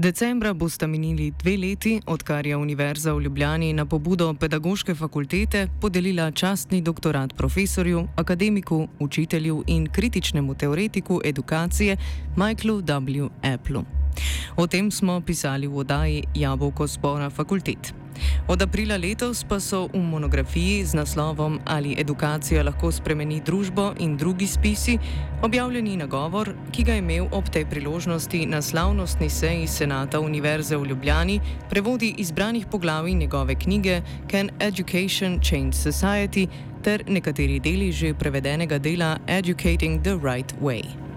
Decembra bosta minili dve leti, odkar je Univerza v Ljubljani na pobudo pedagoške fakultete podelila častni doktorat profesorju, akademiku, učitelju in kritičnemu teoretiku edukacije Michaelu W. Apple. O tem smo pisali v oddaji Jabolko spora fakultet. Od aprila letos pa so v monografiji z naslovom Ali edukacija lahko spremeni družbo in drugi spisi objavljeni nagovor, ki ga je imel ob tej priložnosti na slavnostni seji Senata Univerze v Ljubljani, prevodi izbranih poglavij njegove knjige Can Education Change Society ter nekateri deli že prevedenega dela Educating the Right Way.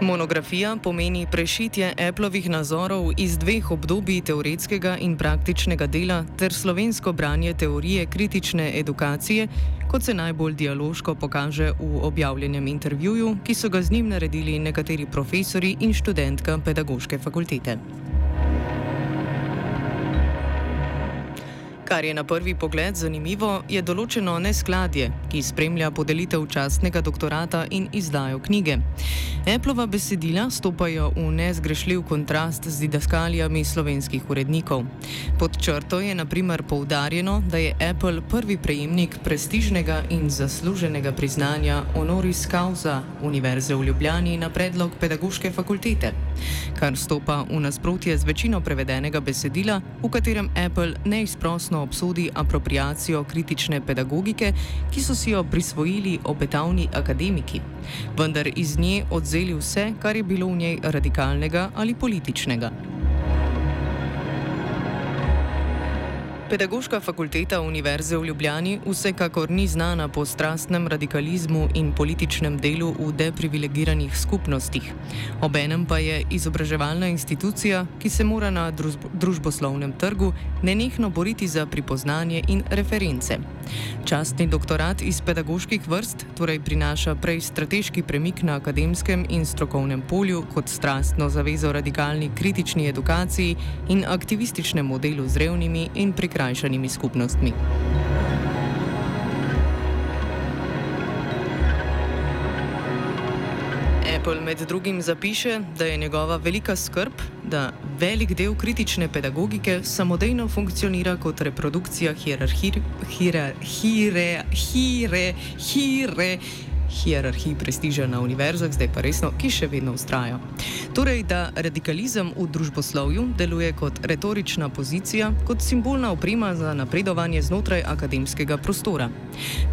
Monografija pomeni prešitje Appleovih nazorov iz dveh obdobij teoretskega in praktičnega dela ter slovensko branje teorije kritične edukacije, kot se najbolj dialoško pokaže v objavljenem intervjuju, ki so ga z njim naredili nekateri profesori in študentka pedagoške fakultete. Kar je na prvi pogled zanimivo, je določeno neskladje, ki spremlja podelitev častnega doktorata in izdajo knjige. Appleova besedila stopajo v nezgrešljiv kontrast z didaskalijami slovenskih urednikov. Pod črto je naprimer poudarjeno, da je Apple prvi prejemnik prestižnega in zasluženega priznanja honoris causa Univerze v Ljubljani na predlog pedagoške fakultete, kar stopa v nasprotje z večino prevedenega besedila, v katerem Apple neizprosno jasno obsodi apropriacijo kritične pedagogike, ki so si jo prisvojili obetavni akademiki, vendar iz nje odzeli vse, kar je bilo v njej radikalnega ali političnega. Pedagoška fakulteta Univerze v Ljubljani vsekakor ni znana po strastnem radikalizmu in političnem delu v deprivilegiranih skupnostih. Obenem pa je izobraževalna institucija, ki se mora na družboslovnem trgu nenehno boriti za pripoznanje in reference. Častni doktorat iz pedagoških vrst torej prinaša prej strateški premik na akademskem in strokovnem polju kot strastno zavezo radikalni kritični edukaciji in aktivističnemu delu z revnimi in prikrajnimi prikrajšanimi skupnostmi. Apple med drugim zapiše, da je njegova velika skrb, da velik del kritične pedagogike samodejno funkcionira kot reprodukcija hierarhije, hierarhije, hierarhije hierarhiji prestiža na univerzah, zdaj pa resno, ki še vedno ustraja. Torej, da radikalizem v družboslovju deluje kot retorična pozicija, kot simbolna oprema za napredovanje znotraj akademskega prostora.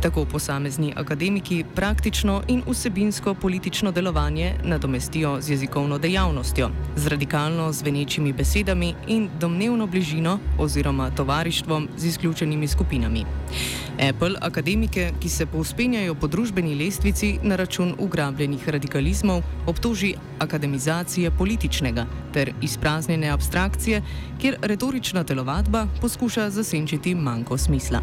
Tako posamezni akademiki praktično in vsebinsko politično delovanje nadomestijo z jezikovno dejavnostjo, z radikalno zvenečimi besedami in domnevno bližino oziroma tovarištvom z izključenimi skupinami. Apple akademike, ki se povspenjajo po družbeni lestvici na račun ugrabljenih radikalizmov, obtoži akademizacije političnega ter izpraznjene abstrakcije, kjer retorična telovadba poskuša zasenčiti manjko smisla.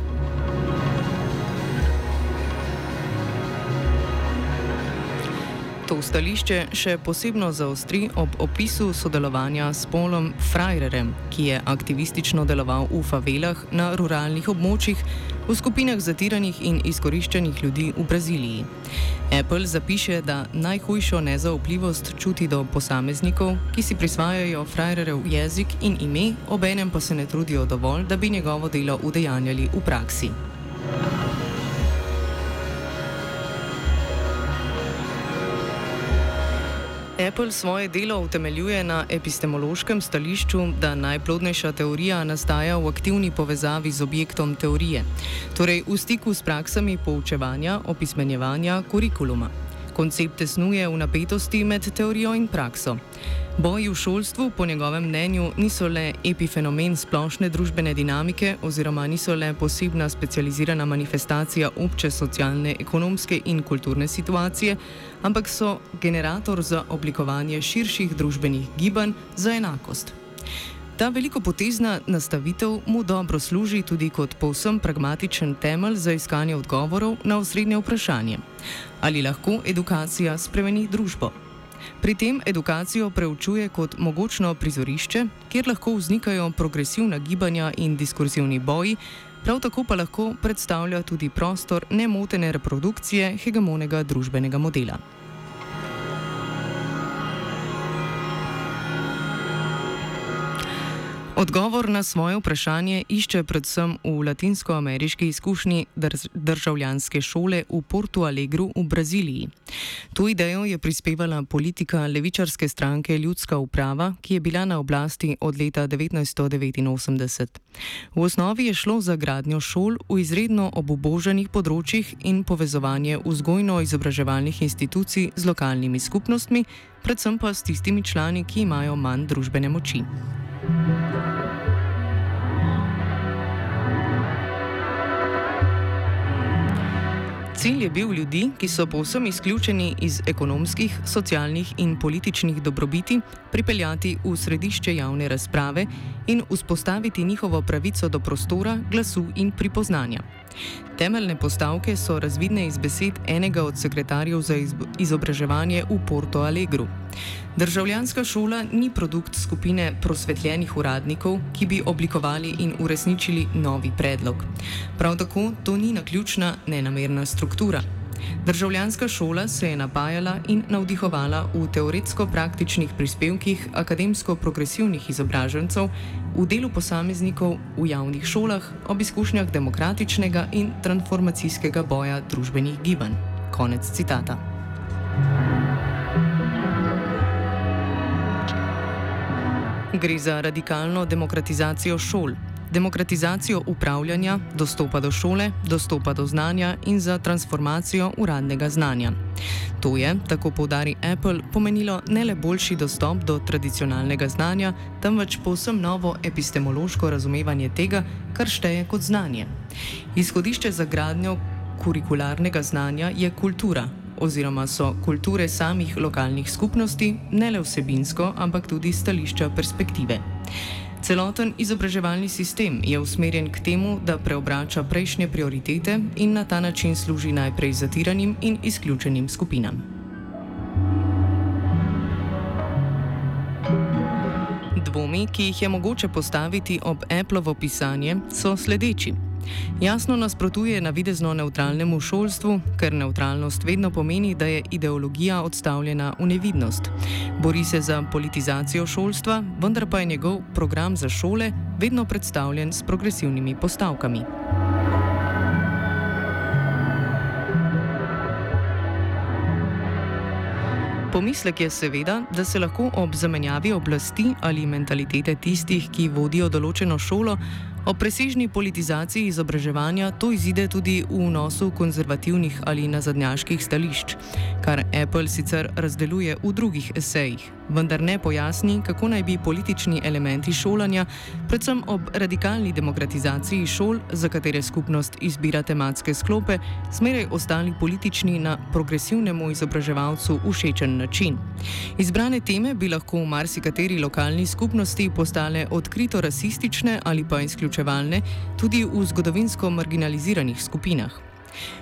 To stališče še posebno zaostri ob opisu sodelovanja s Polom Frajrerem, ki je aktivistično deloval v favelah na ruralnih območjih, v skupinah zatiranih in izkoriščenih ljudi v Braziliji. Apple zapiše, da najhujšo nezaupljivost čuti do posameznikov, ki si prisvajajo Frajrerev jezik in ime, obenem pa se ne trudijo dovolj, da bi njegovo delo udejanjali v praksi. Apple svoje delo utemeljuje na epistemološkem stališču, da najplodnejša teorija nastaja v aktivni povezavi z objektom teorije, torej v stiku s praksami poučevanja, opismenjevanja, kurikuluma. Koncept tesnuje v napetosti med teorijo in prakso. Boji v šolstvu, po njegovem mnenju, niso le epifenomen splošne družbene dinamike oziroma niso le posebna specializirana manifestacija obče socialne, ekonomske in kulturne situacije, ampak so generator za oblikovanje širših družbenih gibanj za enakost. Ta velikopotezna nastavitev mu dobro služi tudi kot povsem pragmatičen temelj za iskanje odgovorov na osrednje vprašanje: ali lahko edukacija spremeni družbo? Pri tem edukacijo preučuje kot mogočno prizorišče, kjer lahko vznikajo progresivna gibanja in diskurzivni boji, prav tako pa lahko predstavlja tudi prostor nemotene reprodukcije hegemonega družbenega modela. Odgovor na svoje vprašanje išče predvsem v latinskoameriški izkušnji državljanske šole v Porto Alegru v Braziliji. To idejo je prispevala politika levičarske stranke Ljudska uprava, ki je bila na oblasti od leta 1989. V osnovi je šlo za gradnjo šol v izredno obuboženih področjih in povezovanje vzgojno-izobraževalnih institucij z lokalnimi skupnostmi, predvsem pa s tistimi člani, ki imajo manj družbene moči. Cilj je bil ljudi, ki so povsem izključeni iz ekonomskih, socialnih in političnih dobrobiti, pripeljati v središče javne razprave in vzpostaviti njihovo pravico do prostora, glasu in pripoznanja. Temeljne postavke so razvidne iz besed enega od sekretarjev za izobraževanje v Porto Alegru. Državljanska šola ni produkt skupine prosvetljenih uradnikov, ki bi oblikovali in uresničili novi predlog. Prav tako to ni naključna, nenamerna struktura. Državljanska šola se je napajala in navdihovala v teoretsko-praktičnih prispevkih akademsko-progresivnih izobražencev, v delu posameznikov v javnih šolah, ob izkušnjah demokratičnega in transformacijskega boja družbenih gibanj. Konec citata. Gre za radikalno demokratizacijo šol, demokratizacijo upravljanja, dostopa do šole, dostopa do znanja in za transformacijo uradnega znanja. To je, tako povdari Apple, pomenilo ne le boljši dostop do tradicionalnega znanja, temveč povsem novo epistemološko razumevanje tega, kar šteje kot znanje. Izhodišče za gradnjo kurikularnega znanja je kultura. Oziroma so kulture samih lokalnih skupnosti, ne le vsebinsko, ampak tudi stališča perspektive. Celoten izobraževalni sistem je usmerjen k temu, da preobrača prejšnje prioritete in na ta način služi najprej zatiranim in izključenim skupinam. Dvomi, ki jih je mogoče postaviti ob Appleovo pisanje, so sledeči. Jasno nasprotuje navidezno neutralnemu šolstvu, ker neutralnost vedno pomeni, da je ideologija odstavljena v nevidnost. Bori se za politizacijo šolstva, vendar pa je njegov program za šole vedno predstavljen s progresivnimi postavkami. Pomislek je seveda, da se lahko ob zamenjavi oblasti ali mentalitete tistih, ki vodijo določeno šolo, O presežni politizaciji izobraževanja to izide tudi v vnosu konzervativnih ali nazadnjaških stališč, kar Apple sicer razdeluje v drugih esejih, vendar ne pojasni, kako naj bi politični elementi šolanja, predvsem ob radikalni demokratizaciji šol, za katere skupnost izbira tematske sklope, smeraj ostali politični na progresivnemu izobraževalcu všečen način. Izbrane teme bi lahko v marsikateri lokalni skupnosti postale odkrito rasistične ali pa izključene vključevalne tudi v zgodovinsko marginaliziranih skupinah.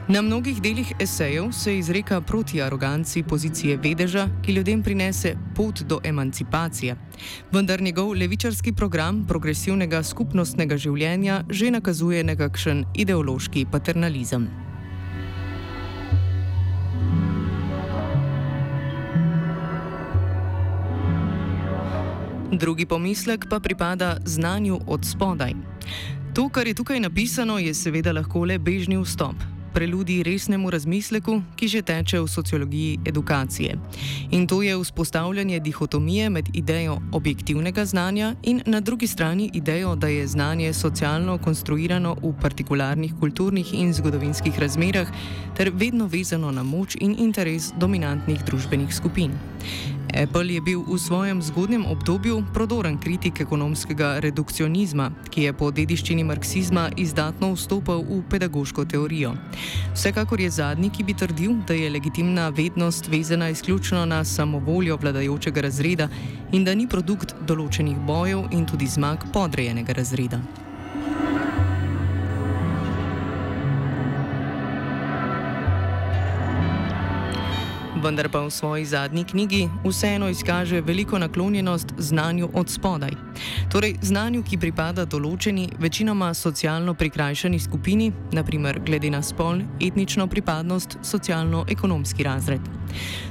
Na mnogih delih esejev se izreka proti aroganci pozicije vedeža, ki ljudem prinese pot do emancipacije. Vendar njegov levičarski program progresivnega skupnostnega življenja že nakazuje nekakšen ideološki paternalizem. Drugi pomislek pa pripada znanju od spodaj. To, kar je tukaj napisano, je seveda lahko le bežni vstop, preludi resnemu razmisleku, ki že teče v sociologiji edukacije. In to je vzpostavljanje dihotomije med idejo objektivnega znanja in na drugi strani idejo, da je znanje socialno konstruirano v partikularnih kulturnih in zgodovinskih razmerah ter vedno vezano na moč in interes dominantnih družbenih skupin. Apple je bil v svojem zgodnjem obdobju prodoren kritik ekonomskega redukcionizma, ki je po dediščini marksizma izdatno vstopal v pedagoško teorijo. Vsekakor je zadnji, ki bi trdil, da je legitimna vednost vezana izključno na samovoljo vladajočega razreda in da ni produkt določenih bojev in tudi zmag podrejenega razreda. Vendar pa v svoji zadnji knjigi vseeno izkaže veliko naklonjenost znanju od spodaj. Torej, znanju, ki pripada določeni, večinoma socialno prikrajšani skupini, naprimer glede na spol, etnično pripadnost, socialno-ekonomski razred.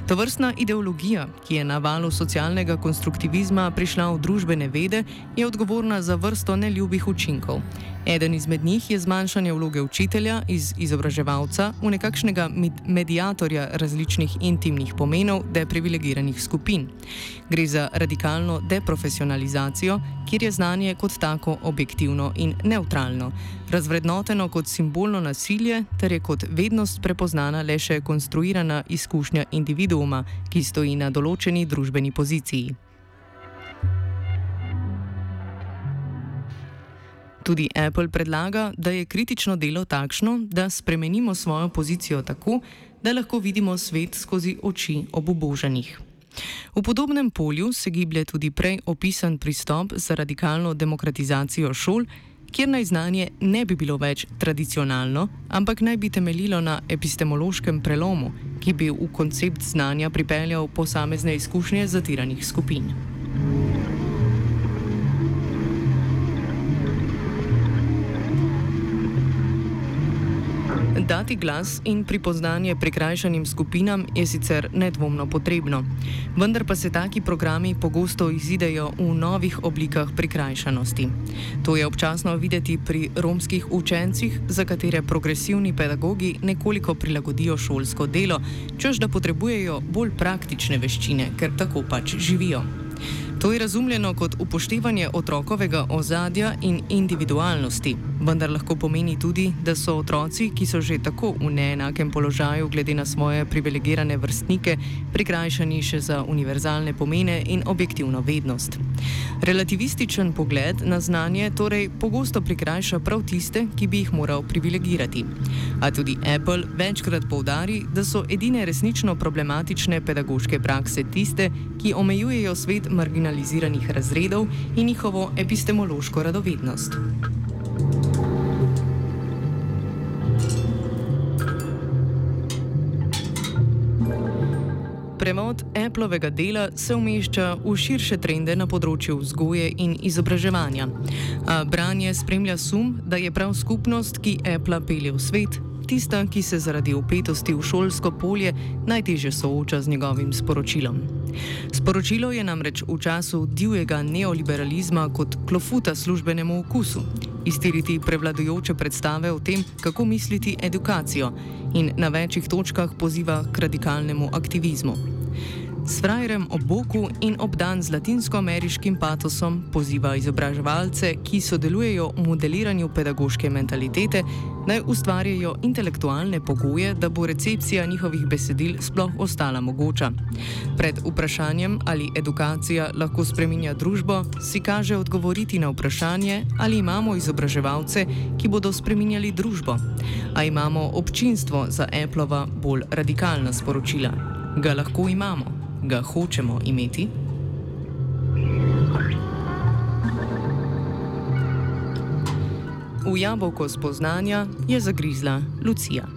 To vrstna ideologija, ki je na valu socialnega konstruktivizma prišla v družbene vede, je odgovorna za vrsto neljubih učinkov. Eden izmed njih je zmanjšanje vloge učitelja iz izobraževalca v nekakšnega medijatorja različnih intimnih pomenov deprivilegiranih skupin. Gre za radikalno deprofesionalizacijo, kjer je znanje kot tako objektivno in neutralno, razvrednoteno kot simbolno nasilje, ter je kot vednost prepoznana le še konstruirana izkušnja individuuma, ki stoji na določeni družbeni poziciji. Tudi Apple predlaga, da je kritično delo takšno, da spremenimo svojo pozicijo tako, da lahko vidimo svet skozi oči obuboženih. V podobnem polju se giblje tudi prej opisan pristop za radikalno demokratizacijo šol, kjer naj znanje ne bi bilo več tradicionalno, ampak naj bi temeljilo na epistemološkem prelomu, ki bi v koncept znanja pripeljal posamezne izkušnje zatiranih skupin. Dati glas in pripoznanje prikrajšanim skupinam je sicer nedvomno potrebno, vendar pa se taki programi pogosto izidejo v novih oblikah prikrajšanosti. To je občasno videti pri romskih učencih, za katere progresivni pedagogi nekoliko prilagodijo šolsko delo, čež da potrebujejo bolj praktične veščine, ker tako pač živijo. To je razumljeno kot upoštevanje otrokovega ozadja in individualnosti, vendar lahko pomeni tudi, da so otroci, ki so že tako v neenakem položaju glede na svoje privilegirane vrstnike, prikrajšani še za univerzalne pomene in objektivno vednost. Relativističen pogled na znanje torej pogosto prikrajša prav tiste, ki bi jih moral privilegirati. A tudi Apple večkrat poudari, da so edine resnično problematične pedagoške prakse tiste, ki omejujejo svet marginalizacije marginaliziranih razredov in njihovo epistemološko radovednost. Premod Appleovega dela se umešča v širše trende na področju vzgoje in izobraževanja. A branje spremlja sum, da je prav skupnost, ki Apple pelje v svet, tista, ki se zaradi upetosti v šolsko polje najtežje sooča z njegovim sporočilom. Sporočilo je namreč v času divjega neoliberalizma kot klofuta službenemu okusu, iztiriti prevladujoče predstave o tem, kako misliti edukacijo in na večjih točkah poziva k radikalnemu aktivizmu. S frajerem ob boku in obdan z latinsko-ameriškim patosom poziva izobraževalce, ki sodelujejo v modeliranju pedagoške mentalitete, naj ustvarjajo intelektualne pogoje, da bo recepcija njihovih besedil sploh ostala mogoča. Pred vprašanjem, ali edukacija lahko spreminja družbo, si kaže odgovoriti na vprašanje, ali imamo izobraževalce, ki bodo spreminjali družbo. A imamo občinstvo za Apple-ova bolj radikalna sporočila? Ga lahko imamo ga hočemo imeti? V jabolko spoznanja je zagrizla Lucija.